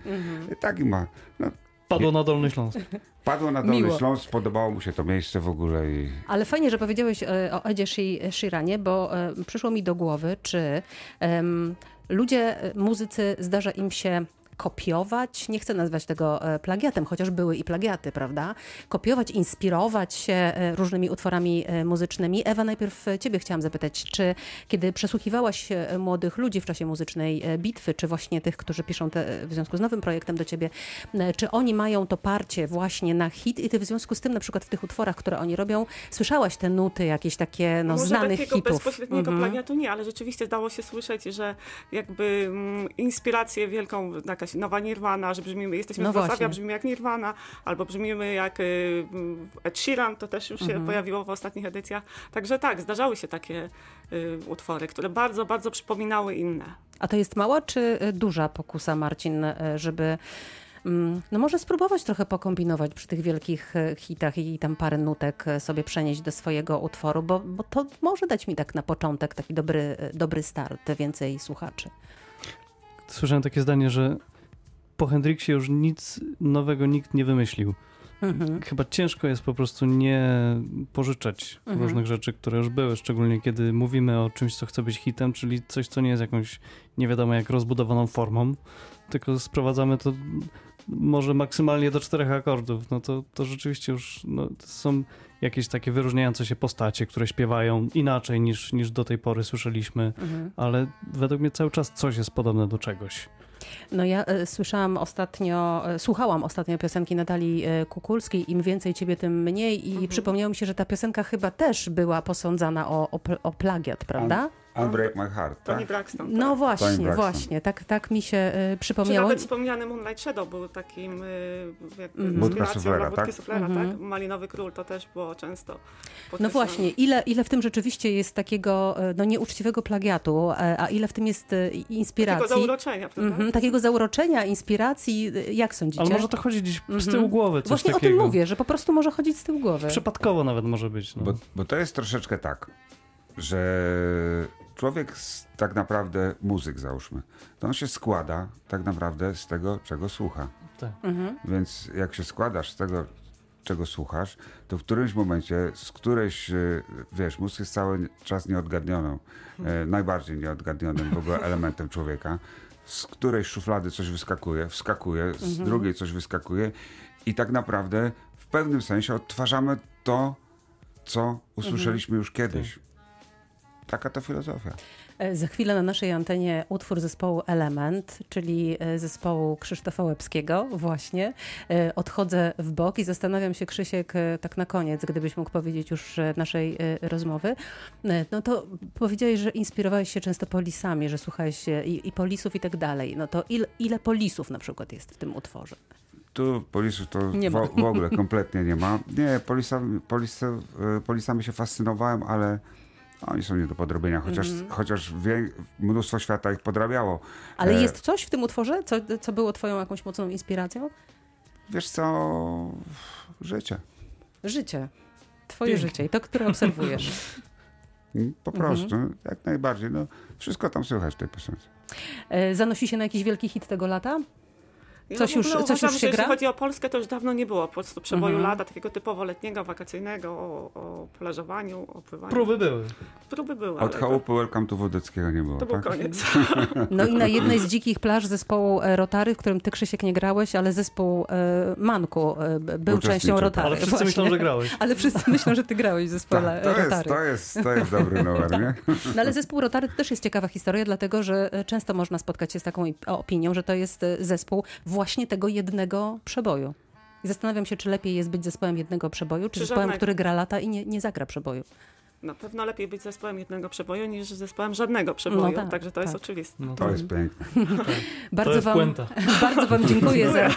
I tak i ma. No, Padło na Dolny Śląsk. Padło na Dolny Miło. Śląsk, podobało mu się to miejsce w ogóle i Ale fajnie, że powiedziałeś e, o Edzie Shi- Sheeranie, bo e, przyszło mi do głowy, czy em, ludzie, e, muzycy, zdarza im się kopiować, nie chcę nazwać tego e, plagiatem, chociaż były i plagiaty, prawda? Kopiować, inspirować się e, różnymi utworami e, muzycznymi. Ewa, najpierw ciebie chciałam zapytać, czy kiedy przesłuchiwałaś młodych ludzi w czasie muzycznej bitwy, czy właśnie tych, którzy piszą te, w związku z nowym projektem do ciebie, czy oni mają to parcie właśnie na hit i ty w związku z tym na przykład w tych utworach, które oni robią, słyszałaś te nuty jakieś takie no, Może znanych takiego hitów? bezpośredniego Mhm. plagiatu nie, ale rzeczywiście dało się słyszeć, że jakby mm, inspirację wielką, jakaś nowa Nirvana, że brzmimy, jesteśmy No Wrocławia, właśnie. brzmimy jak Nirvana, albo brzmimy jak y, Ed Sheeran, to też już Mhm. się pojawiło w ostatnich edycjach. Także tak, zdarzały się takie y, utwory, które bardzo, bardzo przypominały inne. A to jest mała czy e, duża pokusa, Marcin, żeby mm, no może spróbować trochę pokombinować przy tych wielkich hitach i tam parę nutek sobie przenieść do swojego utworu, bo, bo to może dać mi tak na początek taki dobry, dobry start, więcej słuchaczy. Słyszałem takie zdanie, że po Hendriksie już nic nowego nikt nie wymyślił. Mhm. Chyba ciężko jest po prostu nie pożyczać Mhm. różnych rzeczy, które już były, szczególnie kiedy mówimy o czymś, co chce być hitem, czyli coś, co nie jest jakąś nie wiadomo jak rozbudowaną formą, tylko sprowadzamy to może maksymalnie do czterech akordów. No to, to rzeczywiście już no, to są jakieś takie wyróżniające się postacie, które śpiewają inaczej niż, niż do tej pory słyszeliśmy, Mhm. ale według mnie cały czas coś jest podobne do czegoś. No ja e, słyszałam ostatnio, e, słuchałam ostatnio piosenki Natalii e, Kukulskiej, Im więcej ciebie, tym mniej i Mhm. przypomniało mi się, że ta piosenka chyba też była posądzana o, o, o plagiat, prawda? Unbreak My Heart, Tony tak? Braxton. No tak. właśnie, Braxton. właśnie, tak, tak mi się e, Czy przypomniało. nawet wspomniany Moonlight Shadow był takim y, jakby Mhm. Budka inspiracją suflera, dla Budki tak? Suflera, Mhm. tak? Malinowy Król to też było często No właśnie, ile, ile w tym rzeczywiście jest takiego e, no, nieuczciwego plagiatu, e, a ile w tym jest e, Takiego inspiracji? zauroczenia, prawda? Mhm, takiego zauroczenia, inspiracji, e, jak sądzicie? Ale może to chodzi gdzieś z Mhm. tyłu głowy, coś Właśnie takiego. o tym mówię, że po prostu może chodzić z tyłu głowy. Przypadkowo nawet może być. No. Bo, bo to jest troszeczkę tak, że człowiek, s- tak naprawdę muzyk załóżmy, to on się składa tak naprawdę z tego, czego słucha. Tak. Mhm. Więc jak się składasz z tego, czego słuchasz, to w którymś momencie z którejś, e, wiesz, mózg jest cały czas nieodgadnioną, e, najbardziej nieodgadnionym w ogóle *laughs* elementem człowieka. Z którejś szuflady coś wyskakuje, wskakuje, z drugiej coś wyskakuje i tak naprawdę w pewnym sensie odtwarzamy to, co usłyszeliśmy już kiedyś. Taka to filozofia. E, Za chwilę na naszej antenie utwór zespołu Element, czyli e, zespołu Krzysztofa Łebskiego właśnie. E, Odchodzę w bok i zastanawiam się, Krzysiek, tak na koniec, gdybyś mógł powiedzieć już naszej rozmowy. No to powiedziałeś, że inspirowałeś się często polisami, że słuchałeś się i, i polisów i tak dalej. No to il, ile polisów na przykład jest w tym utworze? Tu polisów to Nie ma. w, w ogóle kompletnie nie ma. Nie, polisami, polis, e, polisami się fascynowałem, ale oni są nie do podrobienia, chociaż, Mhm. chociaż wie, mnóstwo świata ich podrabiało. Ale E, jest coś w tym utworze, co, co było twoją jakąś mocną inspiracją? Wiesz co, życie. Życie. Twoje Pięknie. życie i to, które obserwujesz. *laughs* Mm, Po Mhm. prostu, jak najbardziej. No, wszystko tam słychać w tej piosence. E, Zanosi się na jakiś wielki hit tego lata? Ja Coś w ogóle już- coś uważam, już że się jeśli gra? chodzi o Polskę, to już dawno nie było po prostu przeboju Mhm. lata, takiego typowo letniego, wakacyjnego, o, o plażowaniu, o pływaniu. Próby były. Próby były, Od chałupy Welcome to Wodeckiego nie było, to, to był tak? koniec. *laughs* No i na jednej z dzikich plaż zespołu e, Rotary, w którym ty Krzysiek nie grałeś, ale zespół e, Manku e, był częścią tak. Rotary. Ale wszyscy właśnie. myślą, że grałeś. Ale wszyscy *laughs* myślą, że ty grałeś w zespole Tak, to, jest, Rotary. to, jest, to jest dobry *laughs* numer, nie? No ale zespół Rotary to też jest ciekawa historia, dlatego że często można spotkać się z taką opinią, że to jest zespół właśnie tego jednego przeboju. I zastanawiam się, czy lepiej jest być zespołem jednego przeboju, czy Czy zespołem, żadnego. który gra lata i nie, nie zagra przeboju. Na pewno lepiej być zespołem jednego przeboju niż zespołem żadnego przeboju, tak, także to jest tak. oczywiste. No To jest piękne. *laughs* Bardzo to jest wam, puenta. *laughs* Bardzo Wam *laughs* dziękuję za,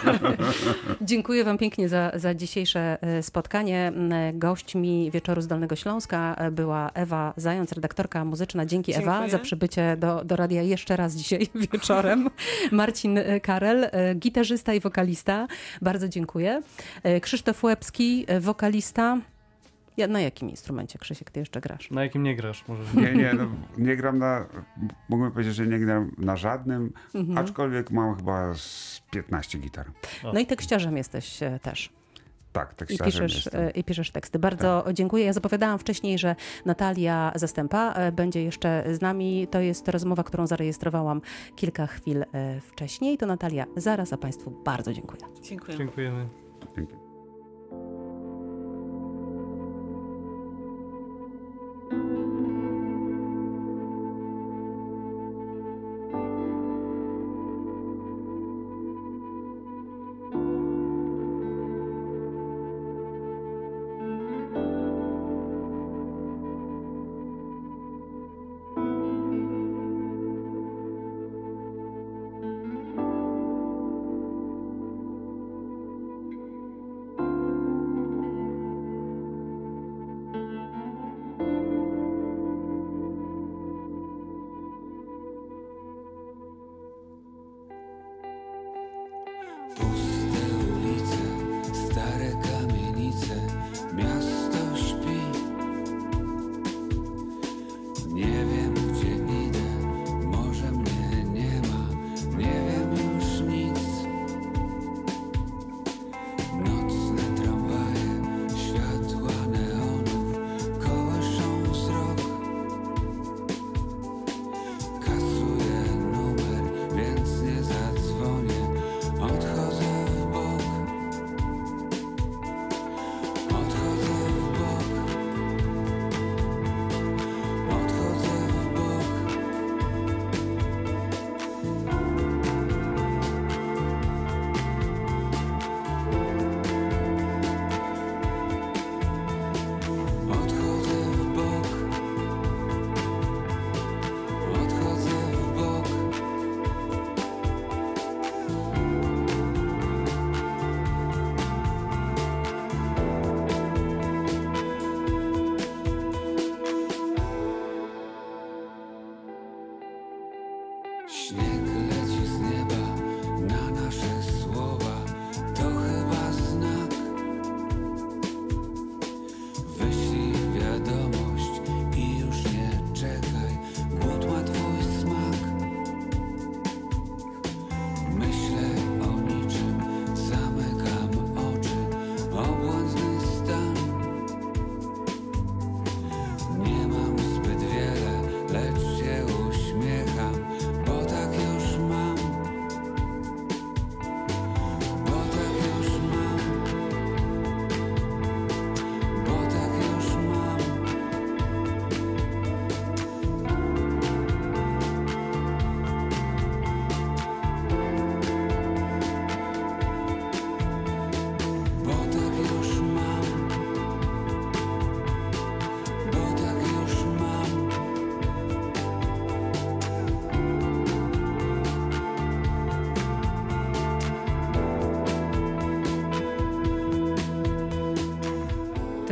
dziękuję Wam pięknie za, za dzisiejsze e, spotkanie. M, Gośćmi Wieczoru z Dolnego Śląska e, była Ewa Zając, redaktorka muzyczna. Dzięki Ewa Dziękuję. za przybycie do, do radia jeszcze raz dzisiaj wieczorem. Marcin e, Karel, e, gitarzysta i wokalista. Bardzo dziękuję. E, Krzysztof Łebski, e, wokalista. Ja, na jakim instrumencie, Krzysiek, ty jeszcze grasz? Na jakim nie grasz? Może. Nie, nie, no, nie gram na, mógłbym powiedzieć, że nie gram na żadnym, Mhm. aczkolwiek mam chyba z 15 gitar. No i tekściarzem jesteś e, też. Tak, I tekściarzem piszesz, jestem. e, I piszesz teksty. Bardzo dziękuję. Ja zapowiadałam wcześniej, że Natalia Zastępa e, będzie jeszcze z nami. To jest rozmowa, którą zarejestrowałam kilka chwil wcześniej. To Natalia zaraz, a Państwu bardzo dziękuję. Dziękuję. Dziękujemy. Dzięki.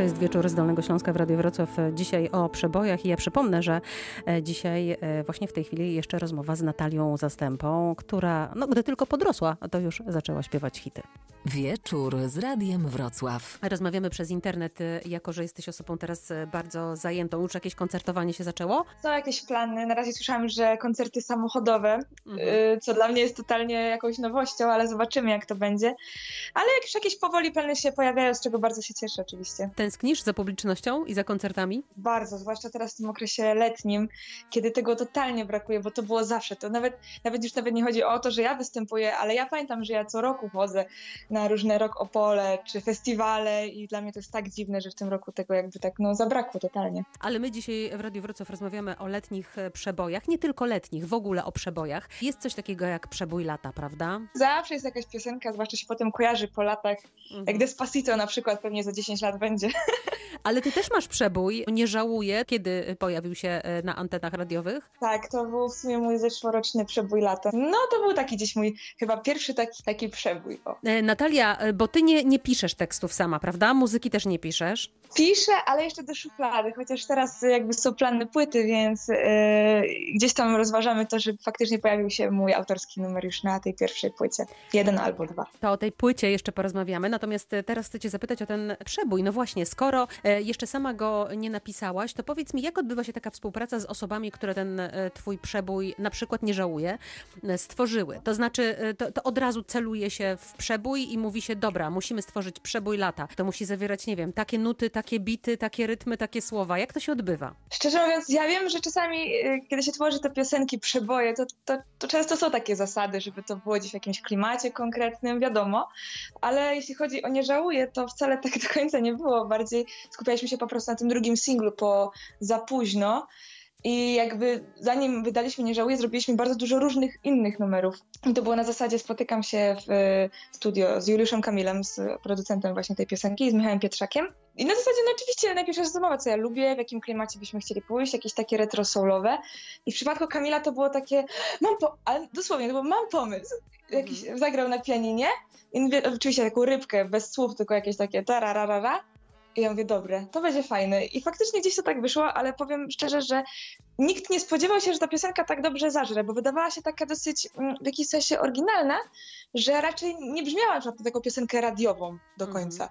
To jest wieczór z Dolnego Śląska w Radio Wrocław. e, Dzisiaj o przebojach i ja przypomnę, że e, dzisiaj e, właśnie w tej chwili jeszcze rozmowa z Natalią Zastępą, która no, gdy tylko podrosła, to już zaczęła śpiewać hity. Wieczór z Radiem Wrocław. Rozmawiamy przez internet, jako że jesteś osobą teraz bardzo zajętą. Już jakieś koncertowanie się zaczęło? Są jakieś plany. Na razie słyszałam, że koncerty samochodowe, Mhm. co dla mnie jest totalnie jakąś nowością, ale zobaczymy, jak to będzie. Ale jak już jakieś powoli plany się pojawiają, z czego bardzo się cieszę oczywiście. Tęsknisz za publicznością i za koncertami? Bardzo, zwłaszcza teraz w tym okresie letnim, kiedy tego totalnie brakuje, bo to było zawsze. To nawet, nawet już nawet nie chodzi o to, że ja występuję, ale ja pamiętam, że ja co roku chodzę na różne rock opole czy festiwale i dla mnie to jest tak dziwne, że w tym roku tego jakby tak no zabrakło totalnie. Ale my dzisiaj w Radiu Wrocław rozmawiamy o letnich przebojach, nie tylko letnich, w ogóle o przebojach. Jest coś takiego jak przebój lata, prawda? Zawsze jest jakaś piosenka, zwłaszcza się potem kojarzy po latach, Mhm. jak Despacito na przykład pewnie za 10 lat będzie. Ale ty też masz przebój, nie żałuję, kiedy pojawił się e, na antenach radiowych. Tak, to był w sumie mój zeszłoroczny przebój lata. No to był taki gdzieś mój chyba pierwszy taki, taki przebój. O. E, Natalia, e, bo ty nie, nie piszesz tekstów sama, prawda? Muzyki też nie piszesz. Piszę, ale jeszcze do szuflady, chociaż teraz jakby są plany płyty, więc yy, gdzieś tam rozważamy to, żeby faktycznie pojawił się mój autorski numer już na tej pierwszej płycie. Jeden albo dwa. To o tej płycie jeszcze porozmawiamy. Natomiast teraz chcę cię zapytać o ten przebój. No właśnie, skoro e, jeszcze sama go nie napisałaś, to powiedz mi, jak odbywa się taka współpraca z osobami, które ten e, twój przebój na przykład nie żałuje, e, stworzyły? To znaczy, to, to od razu celuje się w przebój i mówi się, dobra, musimy stworzyć przebój lata. To musi zawierać, nie wiem, takie nuty, takie bity, takie rytmy, takie słowa. Jak to się odbywa? Szczerze mówiąc, ja wiem, że czasami, kiedy się tworzy te piosenki, przeboje, to, to, to często są takie zasady, żeby to było gdzieś w jakimś klimacie konkretnym, wiadomo, ale jeśli chodzi o Nie żałuję, to wcale tak do końca nie było. Bardziej skupialiśmy się po prostu na tym drugim singlu, po Za późno. I jakby zanim wydaliśmy Nie żałuję, zrobiliśmy bardzo dużo różnych innych numerów. I to było na zasadzie spotykam się w y, studio z Juliuszem Kamilem, z producentem właśnie tej piosenki, i z Michałem Pietrzakiem. I na zasadzie, no oczywiście, najpierw rozmowa, co ja lubię, w jakim klimacie byśmy chcieli pójść, jakieś takie retro soulowe. I w przypadku Kamila to było takie, mam po... ale dosłownie, to było, mam pomysł. Jakiś, Zagrał na pianinie i oczywiście taką rybkę, bez słów, tylko jakieś takie tararara. I ja mówię, dobre, to będzie fajne. I faktycznie gdzieś to tak wyszło, ale powiem szczerze, że nikt nie spodziewał się, że ta piosenka tak dobrze zażre, bo wydawała się taka dosyć mm, w jakimś sensie oryginalna, że raczej nie brzmiała na przykład taką piosenkę radiową do Mhm. końca.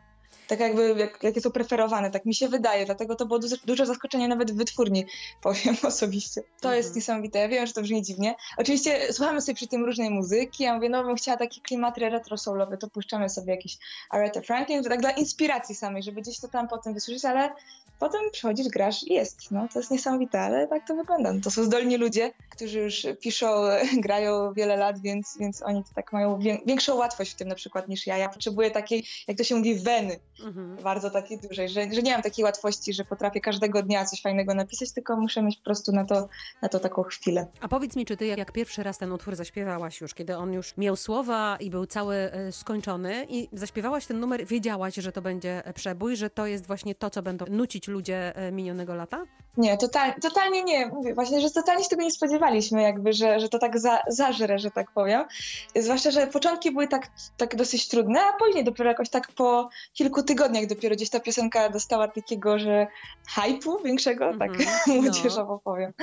Tak jakby, jak, jakie są preferowane, tak mi się wydaje, dlatego to było duże, duże zaskoczenie nawet w wytwórni, *laughs* powiem osobiście. To jest Mhm. niesamowite, ja wiem, że to brzmi dziwnie. Oczywiście słuchamy sobie przy tym różnej muzyki, ja mówię, no bym chciała taki klimat retro soulowy, to puszczamy sobie jakiś Aretha Franklin, to tak dla inspiracji samej, żeby gdzieś to tam potem wysłyszeć, ale potem przychodzisz, grasz i jest, no to jest niesamowite, ale tak to wygląda. No, to są zdolni ludzie, którzy już piszą, *laughs* grają wiele lat, więc, więc oni to tak mają wię- większą łatwość w tym na przykład niż ja. Ja potrzebuję takiej, jak to się mówi, weny, Mhm. bardzo takiej dużej, że, że nie mam takiej łatwości, że potrafię każdego dnia coś fajnego napisać, tylko muszę mieć po prostu na to, na to taką chwilę. A powiedz mi, czy ty jak, pierwszy raz ten utwór zaśpiewałaś już, kiedy on już miał słowa i był cały e, skończony i zaśpiewałaś ten numer, wiedziałaś, że to będzie e, przebój, że to jest właśnie to, co będą nucić ludzie e, minionego lata? Nie, total, totalnie nie. Mówię właśnie, że totalnie się tego nie spodziewaliśmy, jakby, że, że to tak za, zażre, że tak powiem. Zwłaszcza, że początki były tak, tak dosyć trudne, a później dopiero jakoś tak po kilku tygodniach dopiero gdzieś ta piosenka dostała takiego, że hypu większego, tak Mhm, *laughs* młodzieżowo powiem.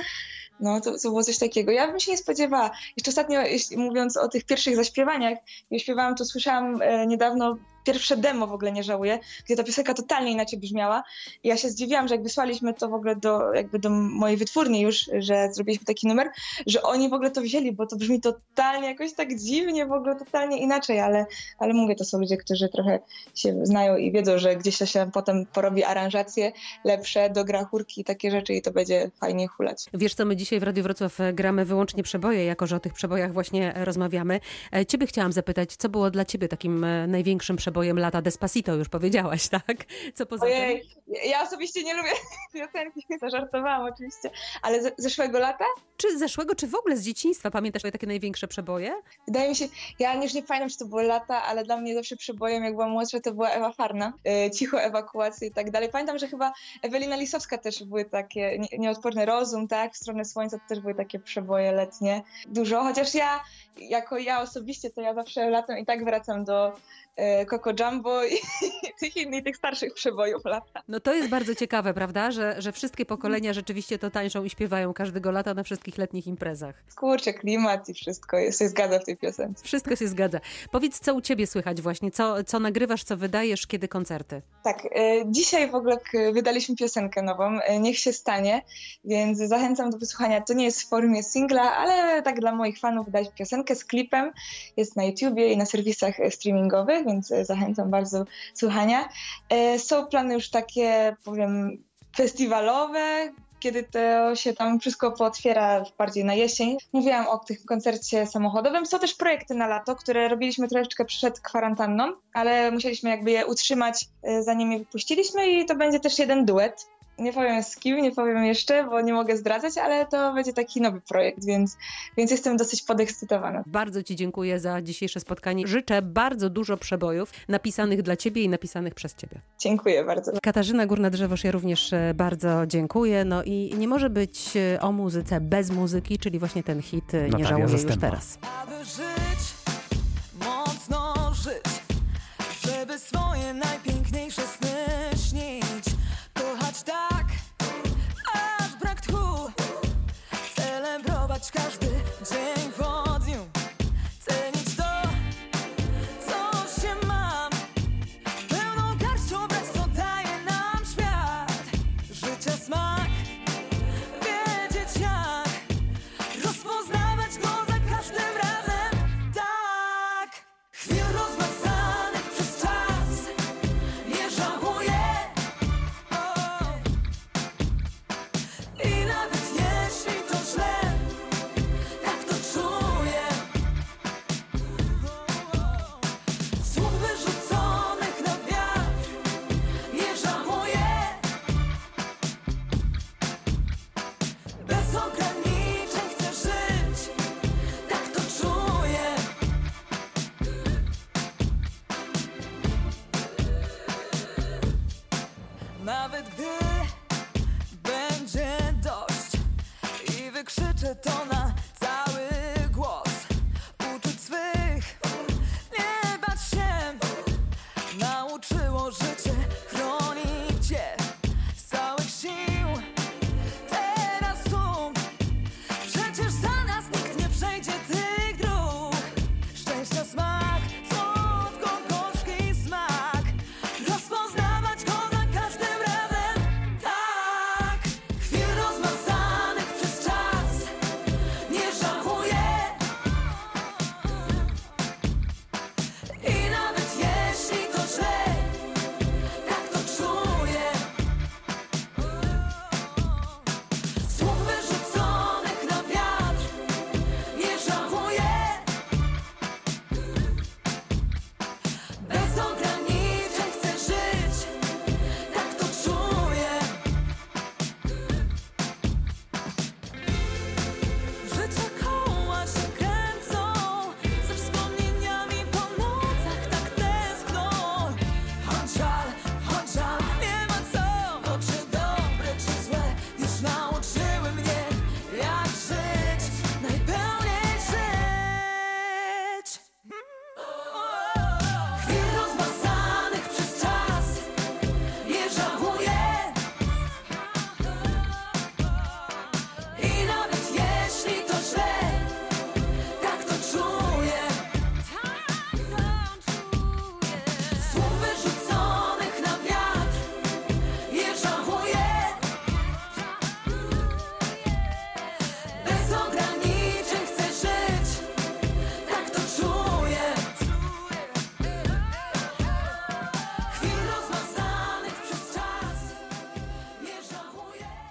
No, to, to było coś takiego. Ja bym się nie spodziewała. Jeszcze ostatnio, jeśli, mówiąc o tych pierwszych zaśpiewaniach, jak śpiewałam, to słyszałam e, niedawno pierwsze demo w ogóle nie żałuję, gdzie ta piosenka totalnie inaczej brzmiała. I ja się zdziwiłam, że jak wysłaliśmy to w ogóle do, jakby do mojej wytwórni już, że zrobiliśmy taki numer, że oni w ogóle to wzięli, bo to brzmi totalnie jakoś tak dziwnie, w ogóle totalnie inaczej, ale, ale mówię, to są ludzie, którzy trochę się znają i wiedzą, że gdzieś to się potem porobi aranżacje lepsze, dogra chórki i takie rzeczy i to będzie fajnie hulać. Wiesz co, my dzisiaj w Radiu Wrocław e, gramy wyłącznie przeboje, jako że o tych przebojach właśnie e, rozmawiamy. E, Ciebie chciałam zapytać, co było dla ciebie takim największym przebojem lata? Despacito już powiedziałaś, *laughs* tak? Co poza tym? Ojej, ja osobiście nie lubię *laughs* piosenki, zażartowałam oczywiście, ale ze, zeszłego lata Czy z zeszłego, czy w ogóle z dzieciństwa pamiętasz takie największe przeboje? Wydaje mi się, ja już nie pamiętam, czy to były lata, ale dla mnie zawsze przebojem, jak byłam młodsza, to była Ewa Farna, e, cicho ewakuacje i tak dalej. Pamiętam, że chyba Ewelina Lisowska też były takie, nie, nieodporny rozum, tak, w stronę słońca to też były takie przeboje letnie. Dużo, chociaż ja, jako ja osobiście, to ja zawsze latem i tak wracam do Coco Jumbo i tych innych, tych starszych przebojów lata. No to jest bardzo ciekawe, prawda, że, że wszystkie pokolenia rzeczywiście to tańczą i śpiewają każdego lata na wszystkich letnich imprezach. Kurczę, klimat i wszystko się zgadza w tej piosence. Wszystko się zgadza. Powiedz, co u ciebie słychać właśnie, co, co nagrywasz, co wydajesz, kiedy koncerty? Tak, e, dzisiaj w ogóle wydaliśmy piosenkę nową, e, Niech się stanie, więc zachęcam do wysłuchania. To nie jest w formie singla, ale tak dla moich fanów wydaliśmy piosenkę z klipem. Jest na YouTubie i na serwisach e, streamingowych, więc e, zachęcam bardzo słuchania. E, Są plany już takie, powiem, festiwalowe, kiedy to się tam wszystko pootwiera bardziej na jesień. Mówiłam o tym koncercie samochodowym. Są też projekty na lato, które robiliśmy troszeczkę przed kwarantanną, ale musieliśmy jakby je utrzymać, e, zanim je wypuściliśmy i to będzie też jeden duet. Nie powiem z kim, nie powiem jeszcze, bo nie mogę zdradzać, ale to będzie taki nowy projekt, więc, więc jestem dosyć podekscytowana. Bardzo Ci dziękuję za dzisiejsze spotkanie. Życzę bardzo dużo przebojów napisanych dla Ciebie i napisanych przez Ciebie. Dziękuję bardzo. Katarzyna Górna-Drzewosz, ja również e, bardzo dziękuję. No i nie może być e, o muzyce bez muzyki, czyli właśnie ten hit e, Nie żałuję już Zastępa. teraz. Aby żyć, mocno żyć, żeby swoje najpiękniejsze Skars